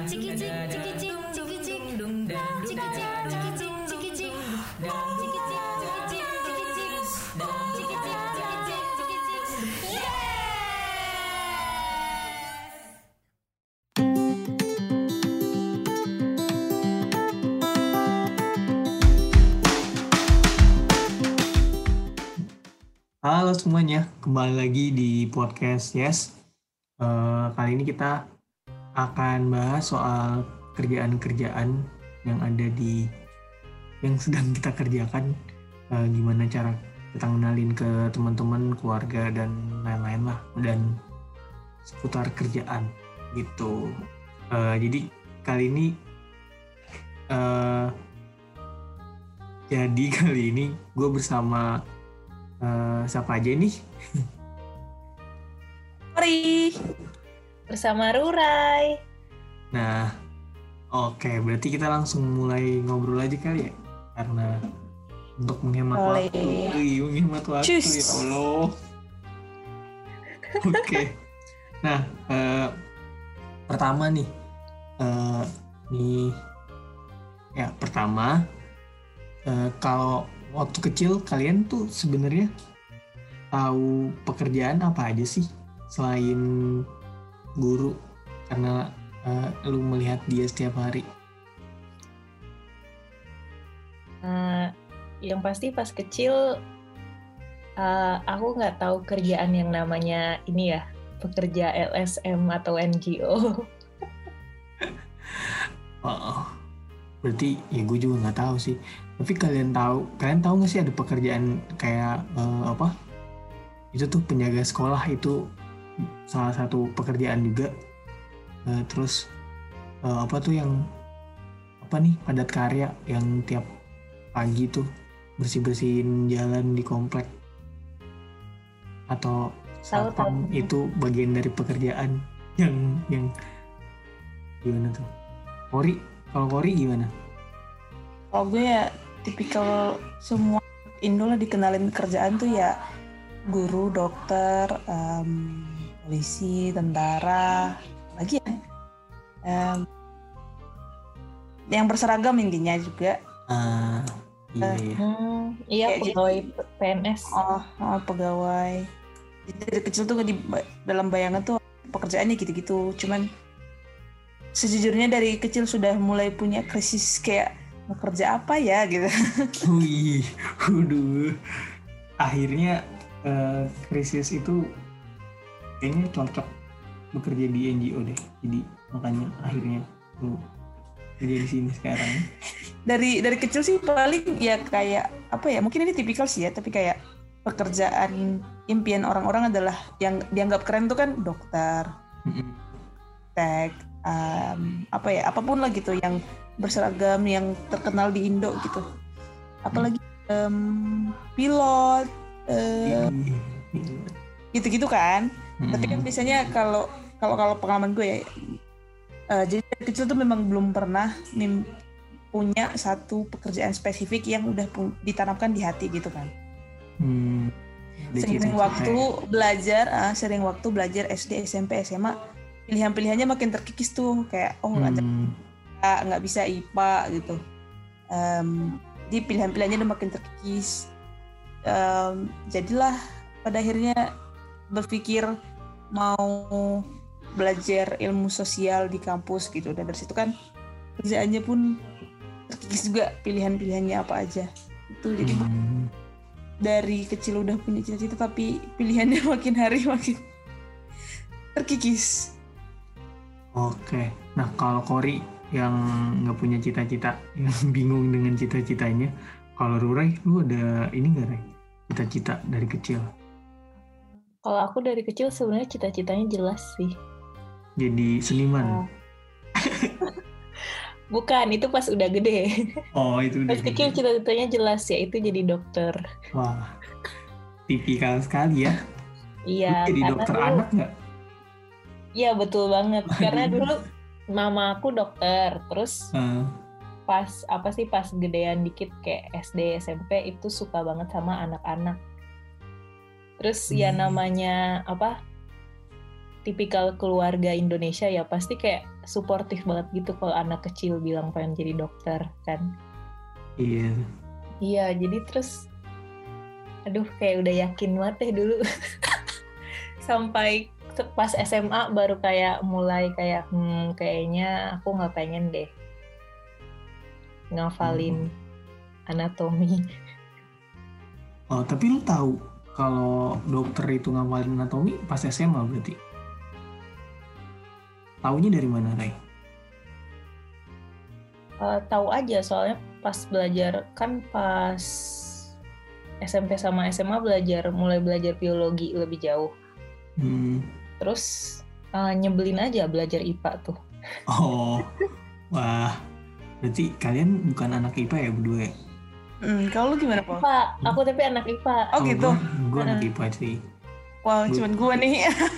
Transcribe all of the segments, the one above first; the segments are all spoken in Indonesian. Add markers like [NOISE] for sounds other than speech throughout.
Halo semuanya, kembali lagi di podcast Yes. Eh, kali ini kita akan bahas soal kerjaan-kerjaan yang ada di yang sedang [LAUGHS] kita kerjakan. Eh, gimana cara kita kenalin ke teman-teman, keluarga dan lain-lain lah dan seputar kerjaan gitu. Eh, jadi kali ini eh, jadi [LAUGHS] kali ini gue bersama eh, siapa aja nih? [LAUGHS] Mari bersama Rurai. Nah, oke, berarti kita langsung mulai ngobrol aja kali ya, karena untuk menghemat Boleh. waktu, Wih, menghemat waktu Cus. ya Allah. Oke, nah eh, pertama nih, eh, nih ya pertama eh, kalau waktu kecil kalian tuh sebenarnya tahu pekerjaan apa aja sih selain guru karena eh, lu melihat dia setiap hari. Eh, yang pasti pas kecil eh, aku nggak tahu kerjaan yang namanya ini ya pekerja LSM atau NGO. [LAUGHS] Oh, berarti ya gue juga nggak tahu sih. Tapi kalian tahu, kalian tahu nggak sih ada pekerjaan kayak eh, apa? Itu tuh penjaga sekolah itu salah satu pekerjaan juga. Eh, terus eh, apa tuh yang apa nih padat karya yang tiap pagi tuh bersih bersihin jalan di komplek atau satpam itu bagian dari pekerjaan yang yang gimana tuh? Kori, kalau Kori gimana? kalau gue ya tipikal semua Indo lah dikenalin kerjaan tuh ya guru, dokter, em, polisi, tentara, lagi ya em, yang berseragam intinya juga Ah, iya iya. Hmm, iya Kayak pegawai PNS. oh, oh, pegawai Jadi dari kecil tuh di dalam bayangan tuh pekerjaannya gitu-gitu cuman sejujurnya dari kecil sudah mulai punya krisis kayak mau kerja apa ya gitu [LAUGHS] Wih, waduh. Akhirnya eh, krisis itu kayaknya cocok bekerja di NGO deh. Jadi makanya akhirnya lu kerja di sini sekarang. dari dari kecil sih paling ya kayak apa ya mungkin ini tipikal sih ya tapi kayak pekerjaan impian orang-orang adalah yang dianggap keren tuh kan dokter, tek, em, apa ya apa pun lah gitu yang berseragam yang terkenal di Indo gitu. Apalagi em, pilot Ih, gitu-gitu kan. Tapi kan biasanya kalau kalau kalau pengalaman gue ya, eh, jadi dari kecil tuh memang belum pernah punya satu pekerjaan spesifik yang udah ditanamkan di hati gitu kan. Hmm. Ada Seiring cita-cita waktu belajar, ah, sering waktu belajar SD, SMP, SMA, pilihan-pilihannya makin terkikis tuh kayak oh nggak Hmm. bisa nggak bisa IPA gitu. Em, jadi pilihan-pilihannya udah makin terkikis. Em, jadilah pada akhirnya berpikir mau belajar ilmu sosial di kampus gitu dan dari situ kan kerjaannya pun terkikis juga pilihan-pilihannya apa aja itu jadi Hmm. dari kecil udah punya cita-cita tapi pilihannya [LAUGHS] makin hari makin terkikis Oke, nah kalau Kori yang nggak punya cita-cita, [LAUGHS] yang bingung dengan cita-citanya, kalau Rurai, lu ada ini nggak Rai? Cita-cita dari kecil? Kalau aku dari kecil sebenarnya cita-citanya jelas sih. Jadi seniman? Oh. [LAUGHS] Bukan, itu pas udah gede. Oh itu udah Pas kecil cita-citanya jelas ya, itu jadi dokter. Wah, tipikal sekali ya. Lu Iya, jadi karena dokter dulu- anak nggak? Iya betul banget. [LAUGHS] Karena dulu mama aku dokter, terus Eh, pas apa sih pas gedean dikit kayak SD SMP itu suka banget sama anak-anak. Terus ya Hmm. namanya apa? tipikal keluarga Indonesia ya pasti kayak suportif banget gitu kalau anak kecil bilang pengen jadi dokter kan. Iya. Iya, jadi terus aduh kayak udah yakin banget deh dulu. [LAUGHS] Sampai pas SMA baru kayak mulai kayak hmm kayaknya aku nggak pengen deh ngafalin anatomi. Oh, tapi lu tahu kalau dokter itu ngapalin anatomi pas SMA berarti? Taunya dari mana, Ray? Uh, tahu aja soalnya pas belajar kan pas SMP sama SMA belajar mulai belajar biologi lebih jauh. Hmm. Terus uh, nyebelin aja belajar IPA tuh. Oh, wah. Berarti kalian bukan anak IPA ya berdua ya? Hmm, kalau lu gimana, Paul? IPA, aku tapi anak IPA. Oh, gitu. Gue anak. IPA sih. Wow, Gua- cuman gua nih.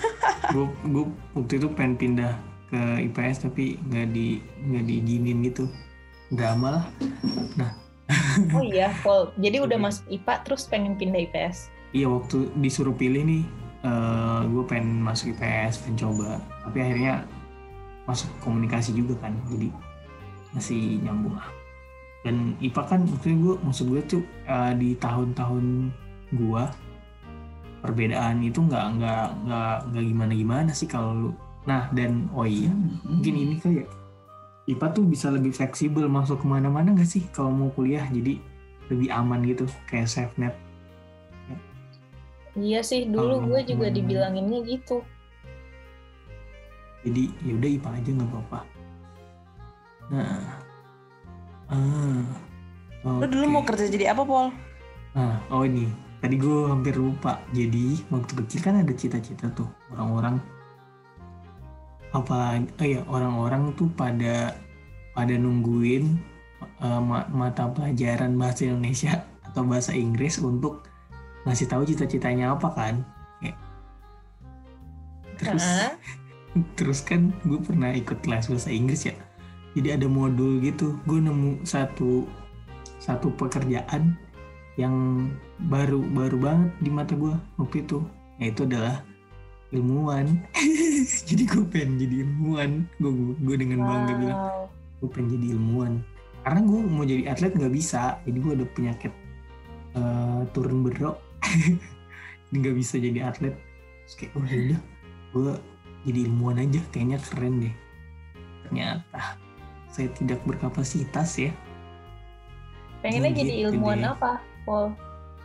[LAUGHS] Gue gue waktu itu pengen pindah ke IPS tapi nggak di nggak diizinin gitu. Drama lah. Oh [LAUGHS] iya, Paul. Jadi udah masuk IPA terus pengen pindah IPS. Iya waktu disuruh pilih nih, gue pengen masuk IPS, pengen coba. Tapi akhirnya masuk komunikasi juga kan, jadi masih nyambung lah. Dan IPA kan maksudnya gue, maksud gue tuh eh, di tahun-tahun gue perbedaan itu nggak nggak nggak nggak gimana gimana sih kalau lu. Nah dan oh iya mungkin ini kayak IPA tuh bisa lebih fleksibel masuk ke mana-mana nggak sih kalau mau kuliah? Jadi lebih aman gitu kayak safe net Iya sih, dulu gue juga dibilanginnya gitu. jadi ya udah IPA aja nggak apa-apa. Nah ah Lu dulu oke. mau kerja jadi apa, Paul? nah oh ini tadi gue hampir lupa jadi waktu kecil kan ada cita-cita tuh orang-orang apa oh ya orang-orang tuh pada pada nungguin ma- mata pelajaran bahasa Indonesia [LAUGHS] atau bahasa Inggris untuk ngasih tahu cita-citanya apa kan Kayak- terus Heeh. [LAUGHS] terus kan gue pernah ikut kelas bahasa Inggris ya jadi ada modul gitu. Gue nemu satu satu pekerjaan yang baru baru banget di mata gue waktu itu. Yaitu adalah ilmuwan. [LAUGHS] Jadi gue pengen jadi ilmuwan. Gue gue dengan bangga bilang gue pengen jadi ilmuwan. Karena gue mau jadi atlet nggak bisa. Jadi gue ada penyakit eh, turun berok. [LAUGHS] Nggak bisa jadi atlet. Terus kayak oh yaudah gue jadi ilmuwan aja. Kayaknya keren deh. Ternyata saya tidak berkapasitas ya. Pengennya Gitu jadi ilmuwan deh. apa, Paul?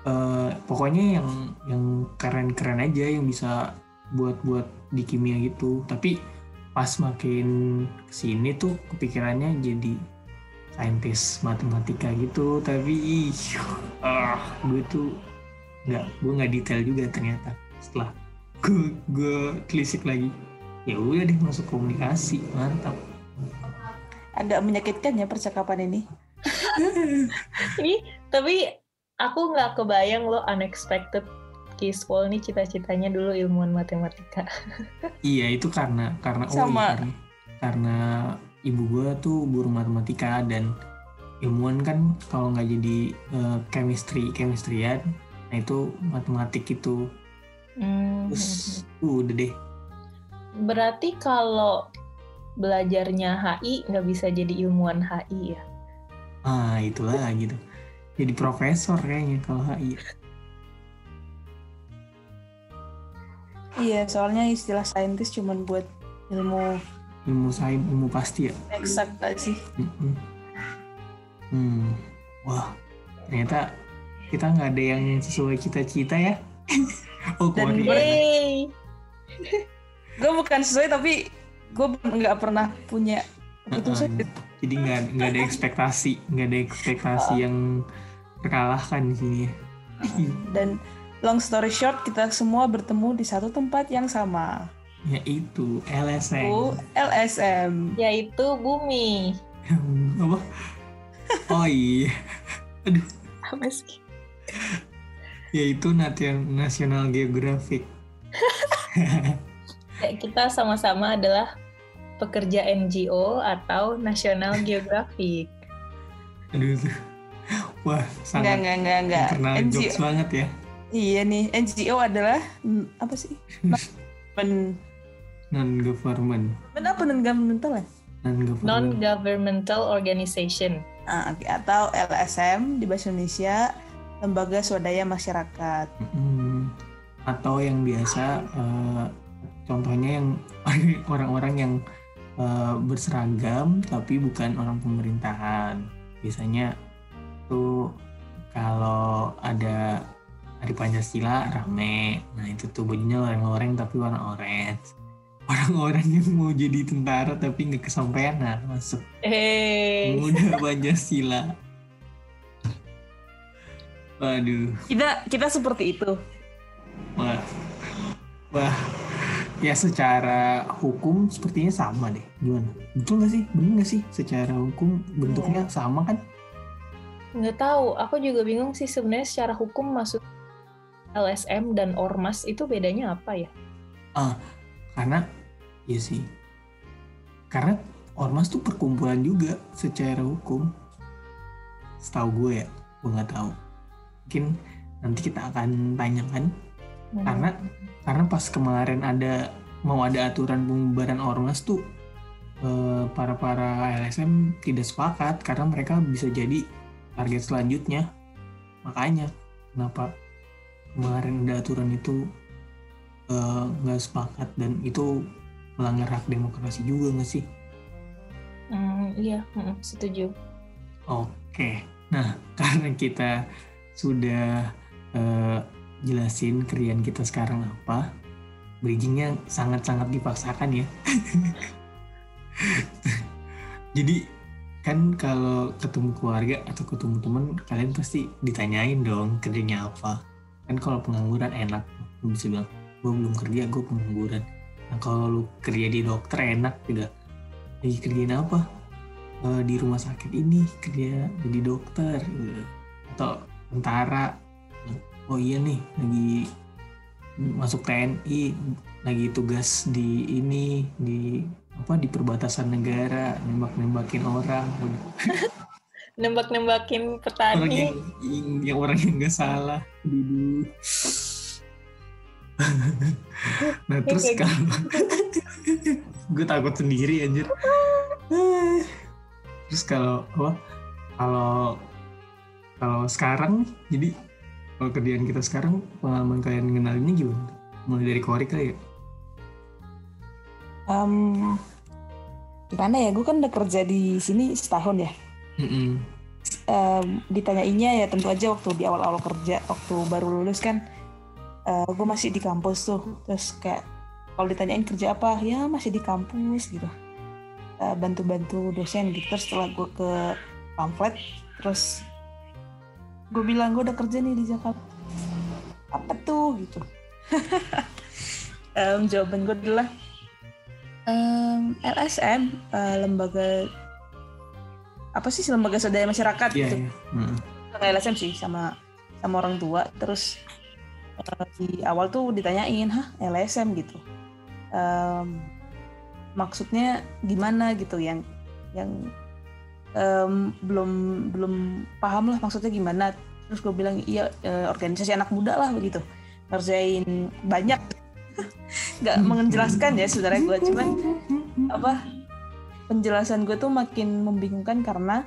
Eh, pokoknya yang yang keren-keren aja yang bisa buat-buat di kimia gitu. Tapi pas makin ke sini tuh kepikirannya jadi saintis matematika gitu. Tapi ih, ah gue tuh nggak gue nggak detail juga ternyata. Setelah gue gue telisik lagi ya udah deh masuk komunikasi mantap Agak menyakitkan ya percakapan ini. [LAUGHS] Ini tapi aku nggak kebayang lo unexpected Kis Paul nih cita-citanya dulu ilmuwan matematika. [LAUGHS] Iya itu karena karena oh Sama. iya, karena, karena ibu gue tuh guru matematika dan ilmuwan kan kalau nggak jadi eh, chemistry chemistryan nah itu matematik itu Hmm. terus uh, udah deh Berarti kalau belajarnya HI nggak bisa jadi ilmuwan HI ya? ah itulah gitu jadi profesor kayaknya kalau HI Iya, soalnya istilah saintis cuman buat ilmu ilmu sains ilmu pasti ya eksak sih. Hmm wah ternyata kita nggak ada yang sesuai cita-cita ya [LAUGHS] oh Dan gue-! Gue bukan sesuai tapi gue nggak pernah punya keputusan. Heeh. jadi nggak nggak ada ekspektasi nggak ada ekspektasi yang terkalahkan di sini ya Dan long story short kita semua bertemu di satu tempat yang sama. yaitu LSM U LSM. Yaitu bumi. [LAUGHS] apa oh iya Apa sih? yaitu Nation- National Geographic [LAUGHS] kita sama-sama adalah pekerja NGO atau National Geographic. aduh wah Enggak sangat enggak enggak enggak. pernah NGO. jokes banget ya Iya nih, NGO adalah hmm, apa sih? [LAUGHS] Men non government Kenapa non governmental ya? non government Non-governmental organization. Ah, oke. Atau LSM di bahasa Indonesia, Lembaga Swadaya Masyarakat. Mm, atau yang biasa eh, contohnya yang [LAUGHS] orang-orang yang eh, berseragam tapi bukan orang pemerintahan. Biasanya tuh kalau ada hari Pancasila rame. Nah itu tuh bajunya loreng-loreng tapi warna orange. Orang-orang yang mau jadi tentara tapi nggak kesampaian nah masuk. Eh, muda Pancasila. Waduh. Kita kita seperti itu. Wah, wah, ya secara hukum sepertinya sama deh. Gimana? Betul nggak sih? Bener nggak sih? Secara hukum bentuknya sama kan? nggak tahu. Aku juga bingung sih sebenarnya secara hukum masuk LSM dan ormas itu bedanya apa ya? Karena, ya sih. Karena ormas tuh perkumpulan juga secara hukum. Setahu gue ya, gue nggak tahu. Mungkin nanti kita akan tanyakan Karena- karena pas kemarin ada mau ada aturan pembubaran ormas tuh eh, para para LSM tidak sepakat karena mereka bisa jadi target selanjutnya. Makanya kenapa kemarin ada aturan itu eh, nggak sepakat dan itu melanggar hak demokrasi juga nggak sih? Hmm, iya, mm, setuju. Oke, nah [LAUGHS] karena kita sudah eh, jelasin kerjaan kita sekarang apa, bridgingnya sangat-sangat dipaksakan ya. [LAUGHS] Jadi kan kalau ketemu keluarga atau ketemu teman, kalian pasti ditanyain dong kerjanya apa. Kan kalau pengangguran enak, lu bisa bilang, gue belum kerja, gue pengangguran. Nah kalau lu kerja di dokter enak juga. Lagi kerjain apa? eh, di rumah sakit ini kerja jadi dokter gitu. atau tentara oh iya nih lagi masuk TNI lagi tugas di ini di apa di perbatasan negara nembak-nembakin orang. [LAUGHS] Nembak-nembakin orang petani. yang, yang, yang orang yang nggak salah dulu. [LAUGHS] Nah terus kalau [LAUGHS] gue takut sendiri anjir. Terus kalau apa? Kalau kalau sekarang jadi kalau kerjaan kita sekarang pengalaman kalian ngenalinnya gimana mulai dari Kori kali ya Em, gimana ya? Gue kan udah kerja di sini setahun ya. Mm-mm. Em, ditanyainnya ya tentu aja waktu di awal-awal kerja, waktu baru lulus kan, gue masih di kampus tuh. Terus kayak kalau ditanyain kerja apa, ya masih di kampus gitu. Eh, bantu-bantu dosen gitu. Terus setelah gue ke pamflet, terus gue bilang gue udah kerja nih di Jakarta. Apa tuh gitu? [LAUGHS] Em, jawaban gue adalah em, LSM, eh, lembaga apa sih lembaga swadaya masyarakat iya gitu. iya Mm. Kayak LSM sih sama sama orang tua. Terus eh, di awal tuh ditanyain, hah LSM gitu. Em, maksudnya gimana gitu yang yang em, belum belum paham lah maksudnya gimana. Terus gue bilang iya eh, organisasi anak muda lah begitu. Ngerjain banyak. [LAUGHS] Nggak menjelaskan ya sebenarnya gue cuman apa penjelasan gue tuh makin membingungkan karena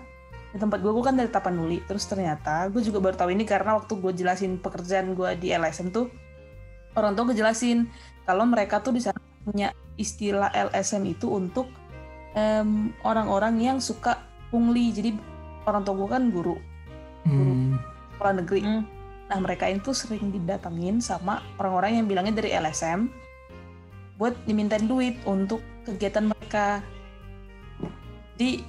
di tempat gue gue kan dari Tapanuli terus ternyata gue juga baru tahu ini karena waktu gue jelasin pekerjaan gue di LSM tuh orang tua ngejelasin kalau mereka tuh di sana punya istilah LSM itu untuk orang-orang yang suka pungli jadi orang tua gue kan guru Hmm. sekolah negeri Hmm. Nah mereka itu sering didatengin sama orang-orang yang bilangnya dari LSM buat dimintain duit untuk kegiatan mereka. Jadi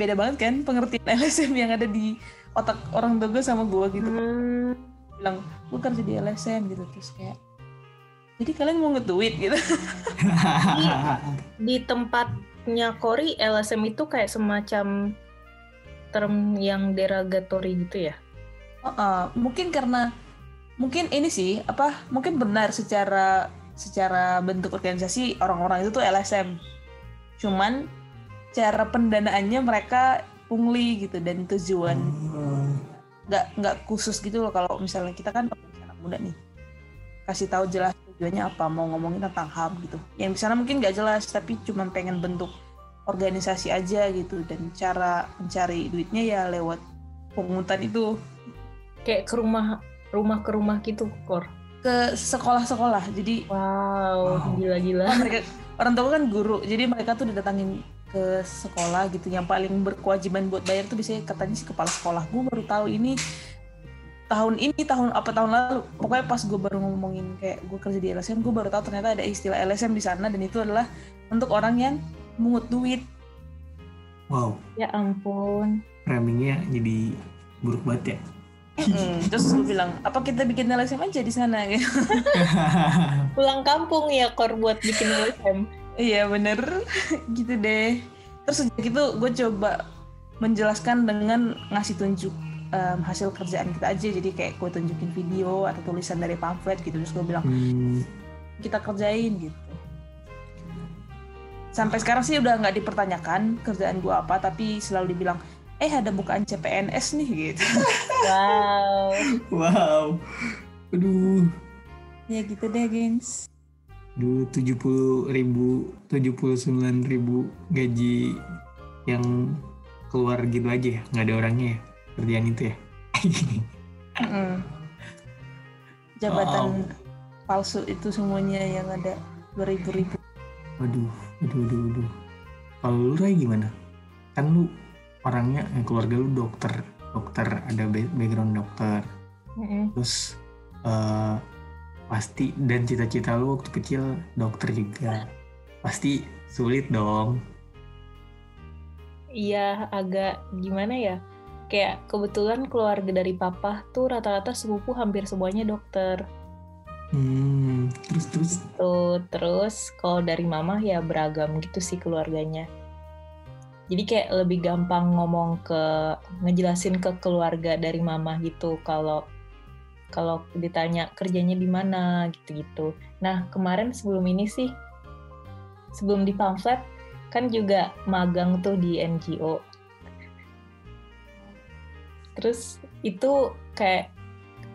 beda banget kan pengertian [LAUGHS] LSM yang ada di otak orang tua gue sama gue gitu. Hmm, Bilang gue kerja di LSM gitu terus kayak jadi kalian mau nge-tweet gitu. di tempatnya Kori LSM itu kayak semacam term yang derogatory gitu ya? Heeh, mungkin karena mungkin ini sih apa mungkin benar secara secara bentuk organisasi orang-orang itu tuh LSM cuman cara pendanaannya mereka pungli gitu dan tujuan nggak nggak khusus gitu loh kalau misalnya kita kan anak muda nih. Kasih tahu jelas tujuannya apa mau ngomongin tentang ham gitu. Yang di sana mungkin nggak jelas tapi cuma pengen bentuk organisasi aja gitu. Dan cara mencari duitnya ya lewat pungutan itu. Kayak ke rumah rumah ke rumah gitu, Kor. ke sekolah-sekolah. Jadi Wow, Wow. gila-gila. kan mereka orang tua kan guru. Jadi mereka tuh didatangin ke sekolah gitu. Yang paling berkewajiban buat bayar tuh biasanya katanya si kepala sekolah. Gue baru tahu ini tahun ini tahun apa tahun lalu. Pokoknya pas gue baru ngomongin kayak gue kerja di LSM gue baru tahu ternyata ada istilah LSM di sana. Dan itu adalah untuk orang yang mungut duit Wow, Ya ampun. framingnya jadi buruk banget ya. Mm, terus gue bilang apa kita bikin LSM aja di sana gitu [LAUGHS] Pulang kampung ya, Kor, buat bikin LSM. Iya bener [LAUGHS] gitu deh. Terus sejak itu gue coba menjelaskan dengan ngasih tunjuk em, hasil kerjaan kita aja. Jadi kayak gue tunjukin video atau tulisan dari pamflet gitu. Terus gue bilang Hmm, kita kerjain gitu. Sampai sekarang sih udah nggak dipertanyakan kerjaan gue apa, tapi selalu dibilang, eh ada bukaan CPNS nih gitu. Wow. wow. Aduh. ya gitu deh, gengs. Aduh, 70 ribu, 79 ribu gaji yang keluar gitu aja ya? Nggak ada orangnya ya? Kerjaan itu ya? Mm-mm. Jabatan palsu itu semuanya yang ada beribu-ribu. Waduh, waduh, waduh, waduh. Kalau lu Ray gimana? Kan lu orangnya, eh, keluarga lu dokter, dokter, ada ba- background dokter. Mm-mm. Terus eh, pasti dan cita-cita lu waktu kecil dokter juga. Pasti sulit dong. Iya, agak gimana ya? Kayak kebetulan keluarga dari papa tuh rata-rata sepupu hampir semuanya dokter. Hmm, terus terus Tuh, terus kalau dari mama ya beragam gitu sih keluarganya. Jadi kayak lebih gampang ngomong ke ngejelasin ke keluarga dari mama gitu kalau kalau ditanya kerjanya di mana gitu-gitu. Nah, kemarin sebelum ini sih sebelum di pamflet kan juga magang tuh di NGO. Terus itu kayak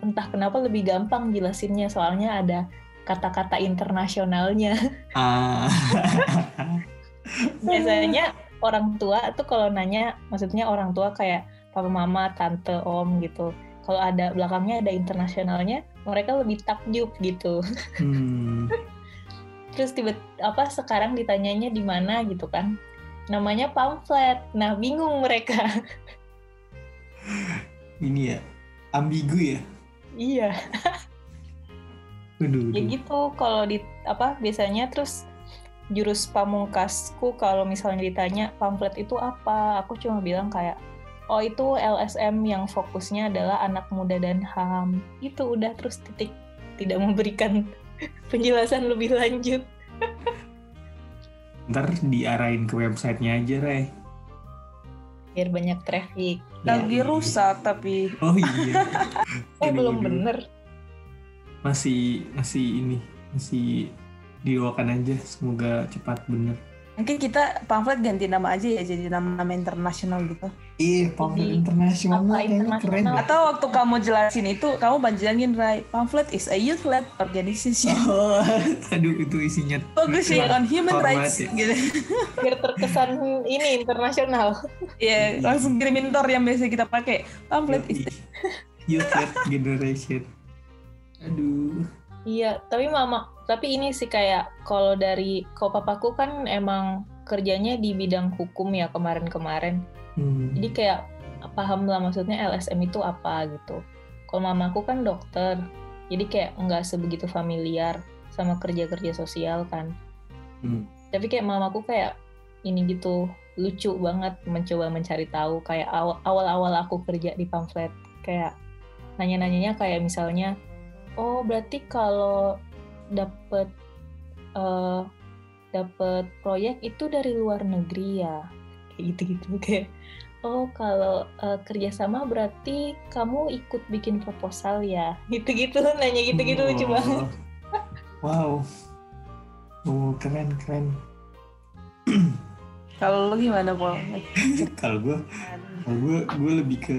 entah kenapa lebih gampang jelasinnya soalnya ada kata-kata internasionalnya. [LAUGHS] ah [LAUGHS] Biasanya orang tua tuh kalau nanya, maksudnya orang tua kayak papa mama, tante, om gitu. Kalau ada belakangnya ada internasionalnya, mereka lebih takjub gitu. hmm, [LAUGHS] Terus tiba apa sekarang ditanyanya di mana gitu kan? Namanya pamflet. Nah, bingung mereka. ini ya ambigu ya. Iya. Waduh, Ya gitu kalau di apa biasanya terus jurus pamungkasku kalau misalnya ditanya pamflet itu apa, aku cuma bilang kayak oh itu LSM yang fokusnya adalah anak muda dan HAM. Itu udah terus titik tidak memberikan [LAUGHS] penjelasan lebih lanjut. Ntar diarahin ke websitenya aja, Ray. Biar banyak traffic. Lagi Ya, rusak tapi Oh iya. [LAUGHS] Eh Aduh, belum bener. Masih masih ini masih didoakan aja semoga cepat bener. Mungkin kita pamflet ganti nama aja ya jadi nama-nama internasional gitu. Iya, pamflet Jadi, internasional kayaknya keren deh. Atau waktu kamu jelasin itu kamu panjangin Ray, pamflet is a youth-led organization [LAUGHS] Oh, aduh itu isinya focusing on human Format rights ya. gitu. Biar terkesan ini internasional. Ya, langsung kirimin tor yang biasa kita pakai. Pamflet is Youth Led Generation. Aduh. Iya, tapi mama, tapi ini sih kayak kalau dari kalau papaku kan emang kerjanya di bidang hukum ya kemarin-kemarin. Hmm. Jadi kayak paham lah maksudnya LSM itu apa gitu. Kalau mamaku kan dokter, jadi kayak nggak sebegitu familiar sama kerja-kerja sosial kan. Hmm. Tapi kayak mamaku kayak ini gitu lucu banget mencoba mencari tahu kayak aw- awal-awal aku kerja di pamflet kayak nanya-nanyanya kayak misalnya oh berarti kalau dapet eh dapet proyek itu dari luar negeri ya kayak gitu-gitu kayak oh kalau eh, kerjasama berarti kamu ikut bikin proposal ya gitu-gitu nanya gitu-gitu lucu Oh. banget Wow. Oh, keren keren. [CLEARS THROAT] Kalau lu gimana, Pol? Kalau gue, kalau gue, gue lebih ke,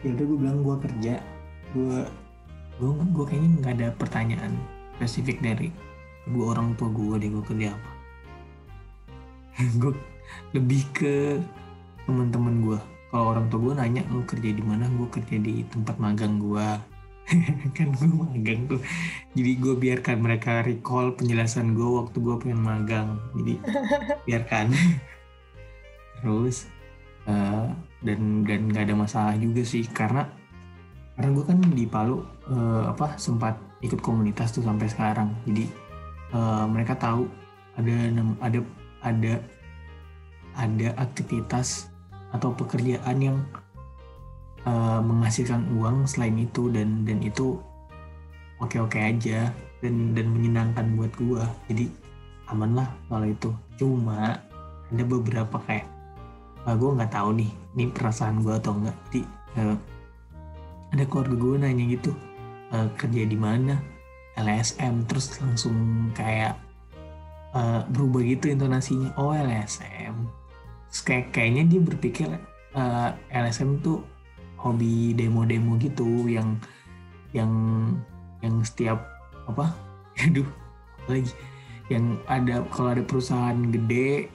ya udah gue bilang gue kerja, gue, gue, gue kayaknya nggak ada pertanyaan. spesifik dari kedua orang tua gue deh gue kerja apa. [LAUGHS] Gue lebih ke teman-teman gue kalau orang tua gue nanya lu kerja di mana? Gue kerja di tempat magang gue [LAUGHS] kan gue magang tuh. Jadi gue biarkan mereka recall penjelasan gue waktu gue pengen magang. Jadi [LAUGHS] biarkan. Terus uh, dan dan nggak ada masalah juga sih karena karena gue kan di Palu uh, apa sempat ikut komunitas tuh sampai sekarang. Jadi uh, mereka tahu ada ada ada ada aktivitas atau pekerjaan yang uh, menghasilkan uang selain itu dan dan itu oke oke aja dan dan menyenangkan buat gua. Jadi aman lah kalau itu. Cuma ada beberapa kayak uh, gua nggak tahu nih ini perasaan gua atau enggak jadi uh, ada keluarga gue nanya gitu uh, kerja di mana? LSM terus langsung kayak uh, berubah gitu intonasinya. Oh LSM terus kayak kayaknya dia berpikir uh, LSM tuh hobi demo-demo gitu yang yang yang setiap apa? [LAUGHS] Aduh lagi? Yang ada kalau ada perusahaan gede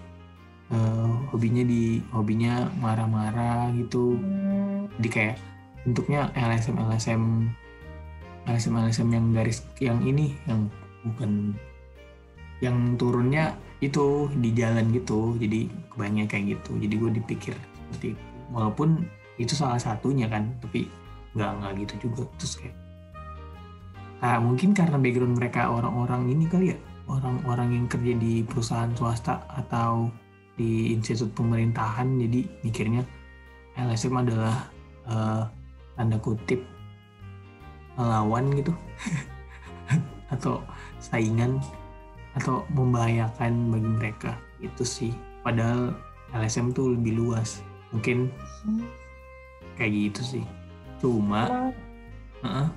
uh, hobinya di hobinya marah-marah gitu. Jadi kayak bentuknya LSM LSM LSM LSM yang garis yang ini yang bukan yang turunnya itu di jalan gitu jadi kebanyakan kayak gitu. Jadi gue dipikir seperti itu. Walaupun itu salah satunya kan tapi nggak nggak gitu juga. Terus kayak nah mungkin karena background mereka orang-orang ini kali ya orang-orang yang kerja di perusahaan swasta atau di institut pemerintahan jadi mikirnya LSM adalah uh, tanda kutip melawan gitu. [LAUGHS] Atau saingan atau membahayakan bagi mereka. Itu sih. Padahal LSM tuh lebih luas. Mungkin hmm kayak gitu sih. Cuma emang, uh,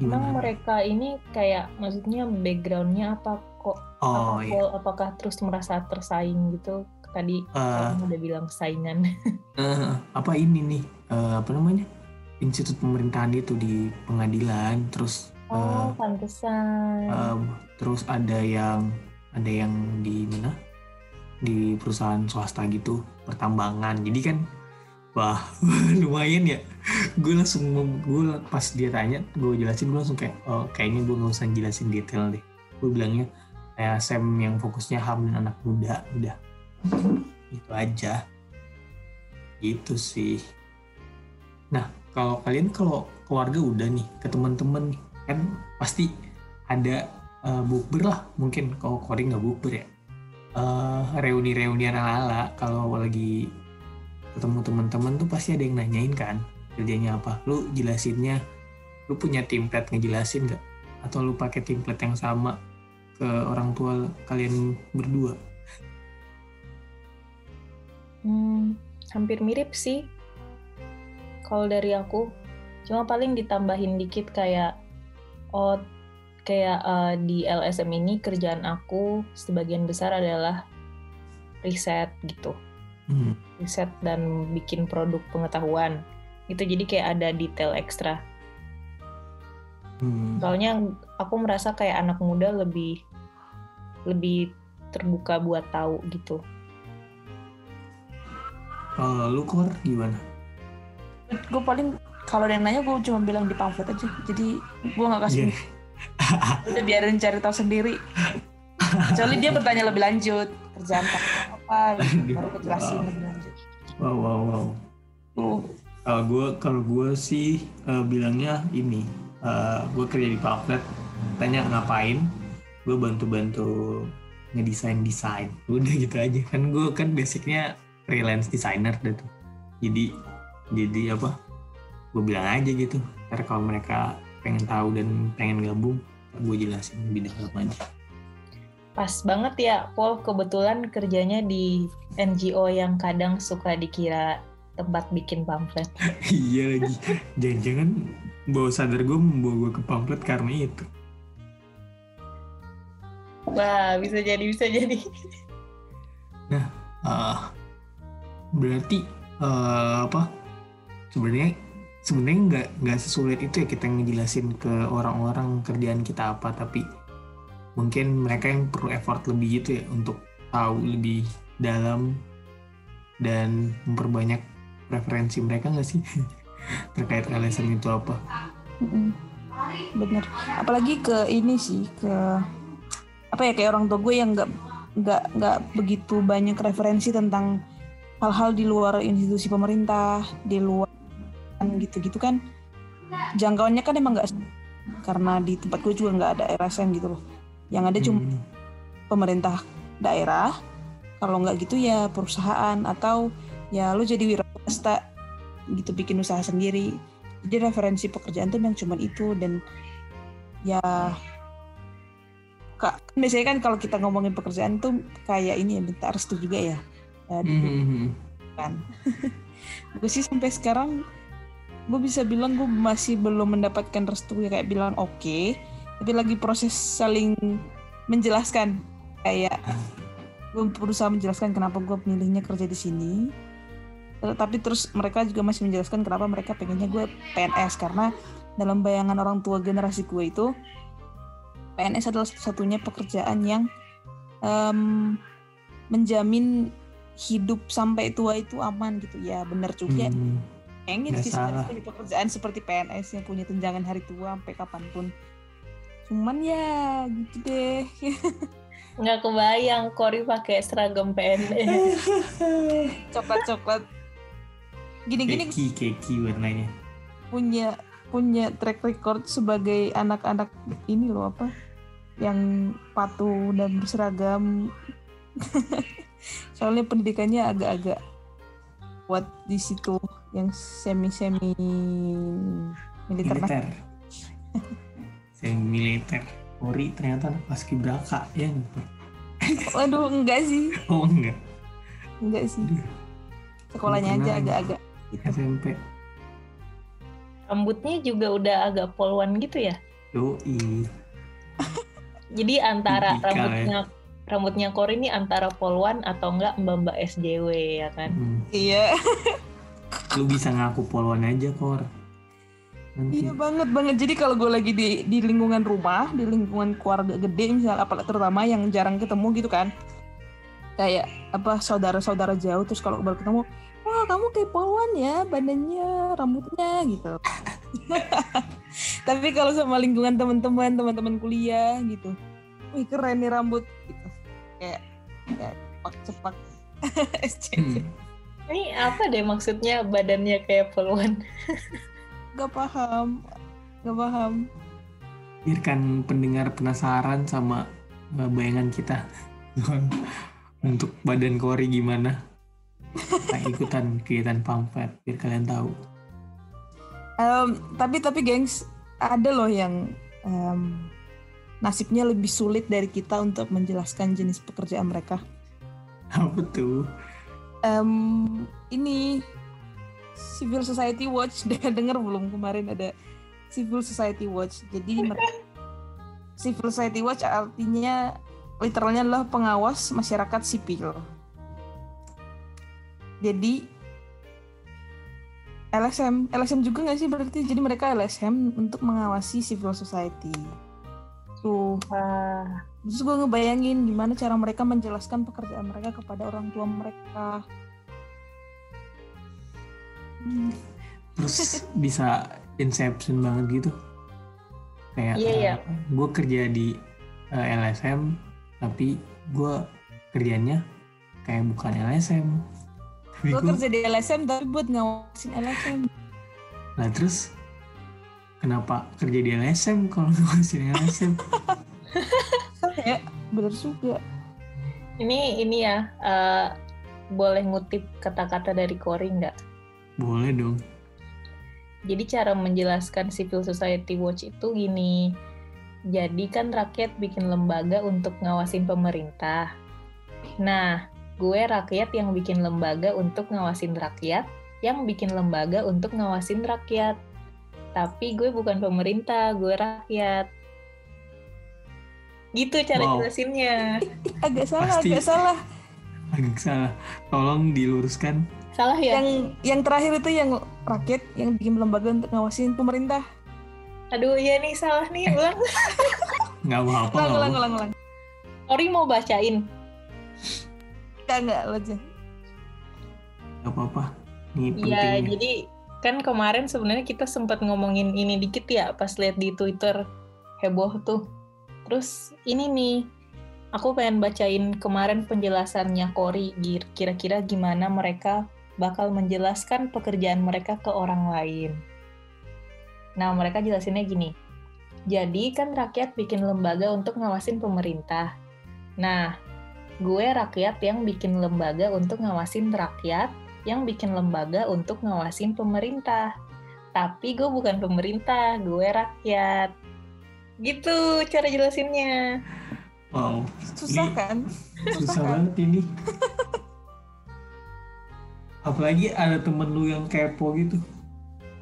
emang mereka ini kayak maksudnya backgroundnya apa kok? Oh, apa, iya. apakah terus merasa tersaing gitu? Tadi uh, kamu udah bilang saingan. Uh, [LAUGHS] apa ini nih? Uh, apa namanya institut pemerintahan itu di pengadilan terus oh uh, pantesan. uh, terus ada yang ada yang di mana? Di perusahaan swasta gitu pertambangan. Jadi kan wah [LAUGHS] lumayan ya. Gue langsung gue pas dia tanya gue jelasin gue langsung kayak oh kayaknya gue nggak usah jelasin detail deh. Gue bilangnya kayak Sam yang fokusnya ham dan anak muda udah. Itu aja. Gitu sih. Nah kalau kalian kalau keluarga udah nih ke teman-teman kan pasti ada uh, bukber lah mungkin. Kalau Kori nggak bukber ya. Uh, reuni-reuni ala-ala. Kalau lagi ketemu teman-teman tuh pasti ada yang nanyain kan kerjanya apa. Lu jelasinnya lu punya template ngejelasin nggak? Atau lu pakai template yang sama ke orang tua kalian berdua? Hmm, hampir mirip sih kalau dari aku cuma paling ditambahin dikit kayak oh kayak uh, di LSM ini kerjaan aku sebagian besar adalah riset gitu. Hmm. riset dan bikin produk pengetahuan. Itu jadi kayak ada detail ekstra. Hmm. soalnya aku merasa kayak anak muda lebih lebih terbuka buat tahu gitu. Kalau lu gimana gue paling kalau ada yang nanya gue cuma bilang di pamflet aja. Jadi gue nggak kasih yeah. udah biarin cari tahu sendiri. Kecuali dia bertanya lebih lanjut. Kerjaan apa? Baru kejelasin lebih lanjut. Wow wow wow. Uh. kalau gue kalau gue sih uh, bilangnya ini. Uh, gue kerja di pamflet. Tanya ngapain? Gue bantu-bantu ngedesain desain udah gitu aja. Kan gue kan basicnya freelance designer gitu jadi jadi apa gue bilang aja gitu ntar kalau mereka pengen tahu dan pengen gabung gue jelasin lebih dalam aja Pas banget ya, Paul kebetulan kerjanya di NGO yang kadang suka dikira tempat bikin pamflet. [LAUGHS] iya lagi. Jangan-jangan bawa sadar gue membawa gue ke pamflet karena itu. Wah, bisa jadi, bisa jadi. Nah, uh, berarti uh, apa? Sebenarnya sebenarnya nggak nggak sesulit itu ya kita ngejelasin ke orang-orang kerjaan kita apa, tapi mungkin mereka yang perlu effort lebih gitu ya untuk tahu lebih dalam dan memperbanyak preferensi mereka nggak sih? [LAUGHS] Terkait LSM itu apa? Bener. Apalagi ke ini sih ke apa ya kayak orang tua gue yang nggak nggak nggak begitu banyak referensi tentang hal-hal di luar institusi pemerintah di luar gitu-gitu kan jangkauannya kan emang nggak karena di tempat gue juga nggak ada RSM gitu loh. Yang ada cuma Hmm. pemerintah daerah. Kalau nggak gitu ya perusahaan atau ya lo jadi wira swasta gitu bikin usaha sendiri. Jadi referensi pekerjaan tuh yang cuma itu dan ya kak kan biasanya kan kalau kita ngomongin pekerjaan tuh kayak ini ya minta restu juga ya? Ya, di- Hmm. kan? [LAUGHS] Gue sih sampai sekarang gue bisa bilang gue masih belum mendapatkan restu ya kayak bilang oke. Tapi lagi proses saling menjelaskan. Kayak [LAUGHS] gue berusaha menjelaskan kenapa gue milihnya kerja di sini. Tapi terus mereka juga masih menjelaskan kenapa mereka pengennya gue PNS karena dalam bayangan orang tua generasi gue itu PNS adalah satu-satunya pekerjaan yang em, menjamin hidup sampai tua itu aman gitu. Ya bener juga. Hmm. Pengen sih sebenarnya punya pekerjaan seperti PNS yang punya tunjangan hari tua sampai kapan pun. Cuman ya gitu deh. [LAUGHS] Nggak kebayang Kori pakai seragam PNS. [LAUGHS] coklat coklat gini-gini Keki keki warnanya. punya punya track record sebagai anak-anak ini loh apa? Yang patuh dan berseragam. [LAUGHS] Soalnya pendidikannya agak-agak buat di situ yang semi semi militer Militer. Saya militer. Ori ternyata anak paskibraka ya. waduh enggak sih Oh enggak. enggak sih Aduh, sekolahnya aja agak-agak gitu. SMP. Rambutnya juga udah agak poluan gitu ya. Yoi. [LAUGHS] Jadi antara Tipikal ya. rambutnya rambutnya Kori ini antara poluan atau enggak mbak-mbak SJW ya kan. Hmm. iya [LAUGHS] Lu bisa ngaku poluan aja kor. Nanti. iya banget banget jadi kalau gue lagi di di lingkungan rumah di lingkungan keluarga gede misalnya apalagi terutama yang jarang ketemu gitu kan kayak apa saudara-saudara jauh terus kalau baru ketemu wah kamu kayak poluan ya badannya rambutnya gitu [LAUGHS] tapi kalau sama lingkungan teman-teman teman-teman kuliah gitu wih keren nih rambut gitu kayak kayak cepak cepak SCV [LAUGHS] Hmm. Ini apa deh maksudnya badannya kayak poluan? gak paham. Gak paham. Biarkan pendengar penasaran sama uh, bayangan kita. Untuk badan Kori gimana? Nah, ikutan kegiatan pamflet biar kalian tahu. Em, tapi tapi gengs ada loh yang em, nasibnya lebih sulit dari kita untuk menjelaskan jenis pekerjaan mereka. apa tuh Em, ini Civil Society Watch [LAUGHS] udah denger belum kemarin ada Civil Society Watch. Jadi [LAUGHS] Civil Society Watch artinya literalnya adalah pengawas masyarakat sipil. Jadi LSM, LSM juga nggak sih berarti? Jadi mereka LSM untuk mengawasi civil society. Tuh, Wah, terus gue ngebayangin gimana cara mereka menjelaskan pekerjaan mereka kepada orang tua mereka. Hmm, terus bisa inception banget gitu kayak Iya, iya. gue kerja di uh, LSM tapi gue kerjanya kayak bukan LSM tapi gue kerja di LSM tapi buat ngawasin LSM. Nah terus kenapa kerja di LSM kalau [LAUGHS] ngawasin LSM? [LAUGHS] ya, bener juga. ini ini ya eh, boleh ngutip kata-kata dari Kori nggak? Boleh dong. Jadi cara menjelaskan Civil Society Watch itu gini. Jadi kan rakyat bikin lembaga untuk ngawasin pemerintah. Nah, gue rakyat yang bikin lembaga untuk ngawasin rakyat, yang bikin lembaga untuk ngawasin rakyat. Tapi gue bukan pemerintah, gue rakyat. Gitu cara Wow. jelasinnya. [LAUGHS] Agak salah, Pasti. agak salah. Agak salah. Tolong diluruskan. Salah ya? Yang yang terakhir itu yang rakyat yang bikin lembaga untuk ngawasin pemerintah. Aduh, iya nih salah nih, [LAUGHS] ulang. nggak apa-apa ulang ulang apa. ulang ulang Ori mau bacain. enggak enggak lo aja Nggak apa-apa ini Iya, pentingnya jadi kan kemarin sebenarnya kita sempat ngomongin ini dikit ya pas lihat di Twitter heboh tuh. Terus ini nih, aku pengen bacain kemarin penjelasannya Kori kira-kira gimana mereka bakal menjelaskan pekerjaan mereka ke orang lain. Nah, mereka jelasinnya gini. Jadi kan rakyat bikin lembaga untuk ngawasin pemerintah. Nah, gue rakyat yang bikin lembaga untuk ngawasin rakyat yang bikin lembaga untuk ngawasin pemerintah. Tapi gue bukan pemerintah, gue rakyat. Gitu cara jelasinnya. wow. Susah Ini- kan? susah kan? banget ini. Apalagi ada temen lu yang kepo gitu.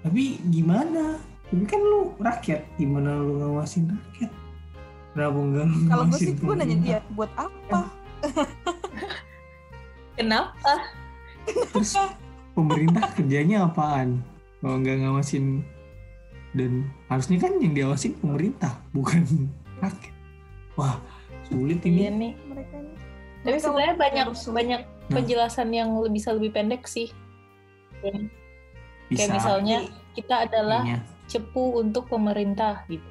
Tapi gimana? Tapi kan lu rakyat. Gimana lu ngawasin rakyat? Kenapa enggak lu kalau gue sih gue nanya dia buat apa? [LAUGHS] Kenapa? terus pemerintah kerjanya apaan? Kalau nggak ngawasin dan harusnya kan yang diawasin pemerintah bukan rakyat wah sulit Iya ini nih. mereka ini Tapi sebenarnya banyak harus- banyak Nah. penjelasan yang lebih- bisa lebih pendek sih. Bisa Kayak misalnya kita adalah Iya. cepu untuk pemerintah gitu.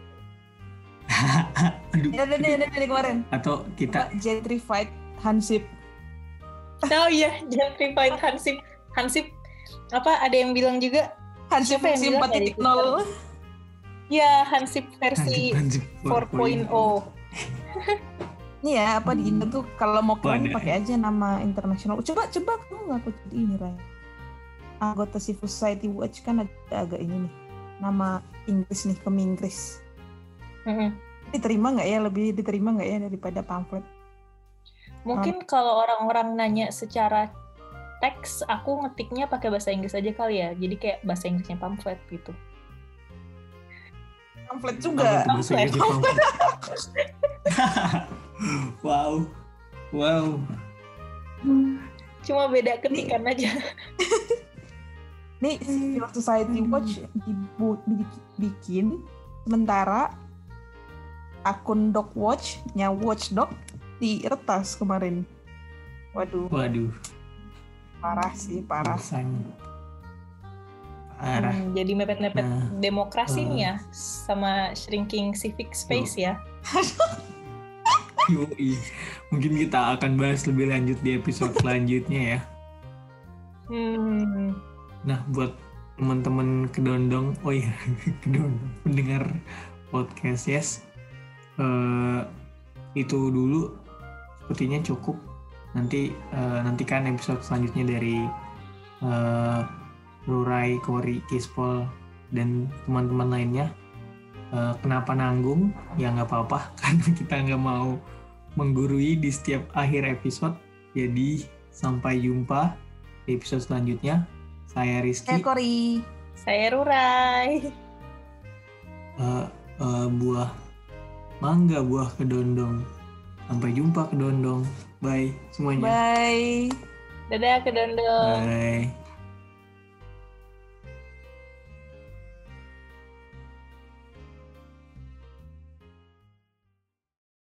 [LAUGHS] Aduh, ada nih ada nih kemarin atau kita gentrified Hansip Oh iya, gentrified Hansip. Hansip apa ada yang bilang juga Hansip yang bilang ya 4.0 ya Hansip versi Hansip, Hansip 4.0. [LAUGHS] Ini ya apa di Indo tuh kalau mau keren Wadah. pakai aja nama internasional. Coba coba kamu ngaku jadi ini Ray. Anggota Civil Society Watch kan ada agak ini nih. Nama Inggris nih Keminggris. Mm-mm. Diterima nggak ya lebih diterima nggak ya daripada pamflet? Mungkin kalau orang-orang nanya secara teks, aku ngetiknya pakai bahasa Inggris aja kali ya. Jadi kayak bahasa Inggrisnya pamflet gitu. Pamflet juga. pamflet? [LAUGHS] wow wow Cuma beda ketikan aja. [LAUGHS] Nih Civil Society Watch dibu- di- bikin sementara akun Dog Watch-nya Watchdog diretas kemarin. Waduh, waduh parah sih, parah. rasanya parah Hmm, jadi mepet-mepet Nah. demokrasi Hmm. nih ya, sama shrinking civic space ya. [LAUGHS] Yoi. mungkin kita akan bahas lebih lanjut di episode selanjutnya ya Hmm. nah buat teman-teman kedondong oh iya [LAUGHS] kedondong pendengar podcast yes Eh, itu dulu sepertinya cukup nanti eh, nantikan episode selanjutnya dari eh, Rurai, Kori, Kispol dan teman-teman lainnya Eh, kenapa nanggung ya nggak apa-apa [LAUGHS] karena kita nggak mau menggurui di setiap akhir episode jadi sampai jumpa di episode selanjutnya saya Rizky Eh Kori. Saya Rurai. eh, eh, buah mangga buah kedondong sampai jumpa kedondong bye semuanya Bye. Dadah ke Dondong. bye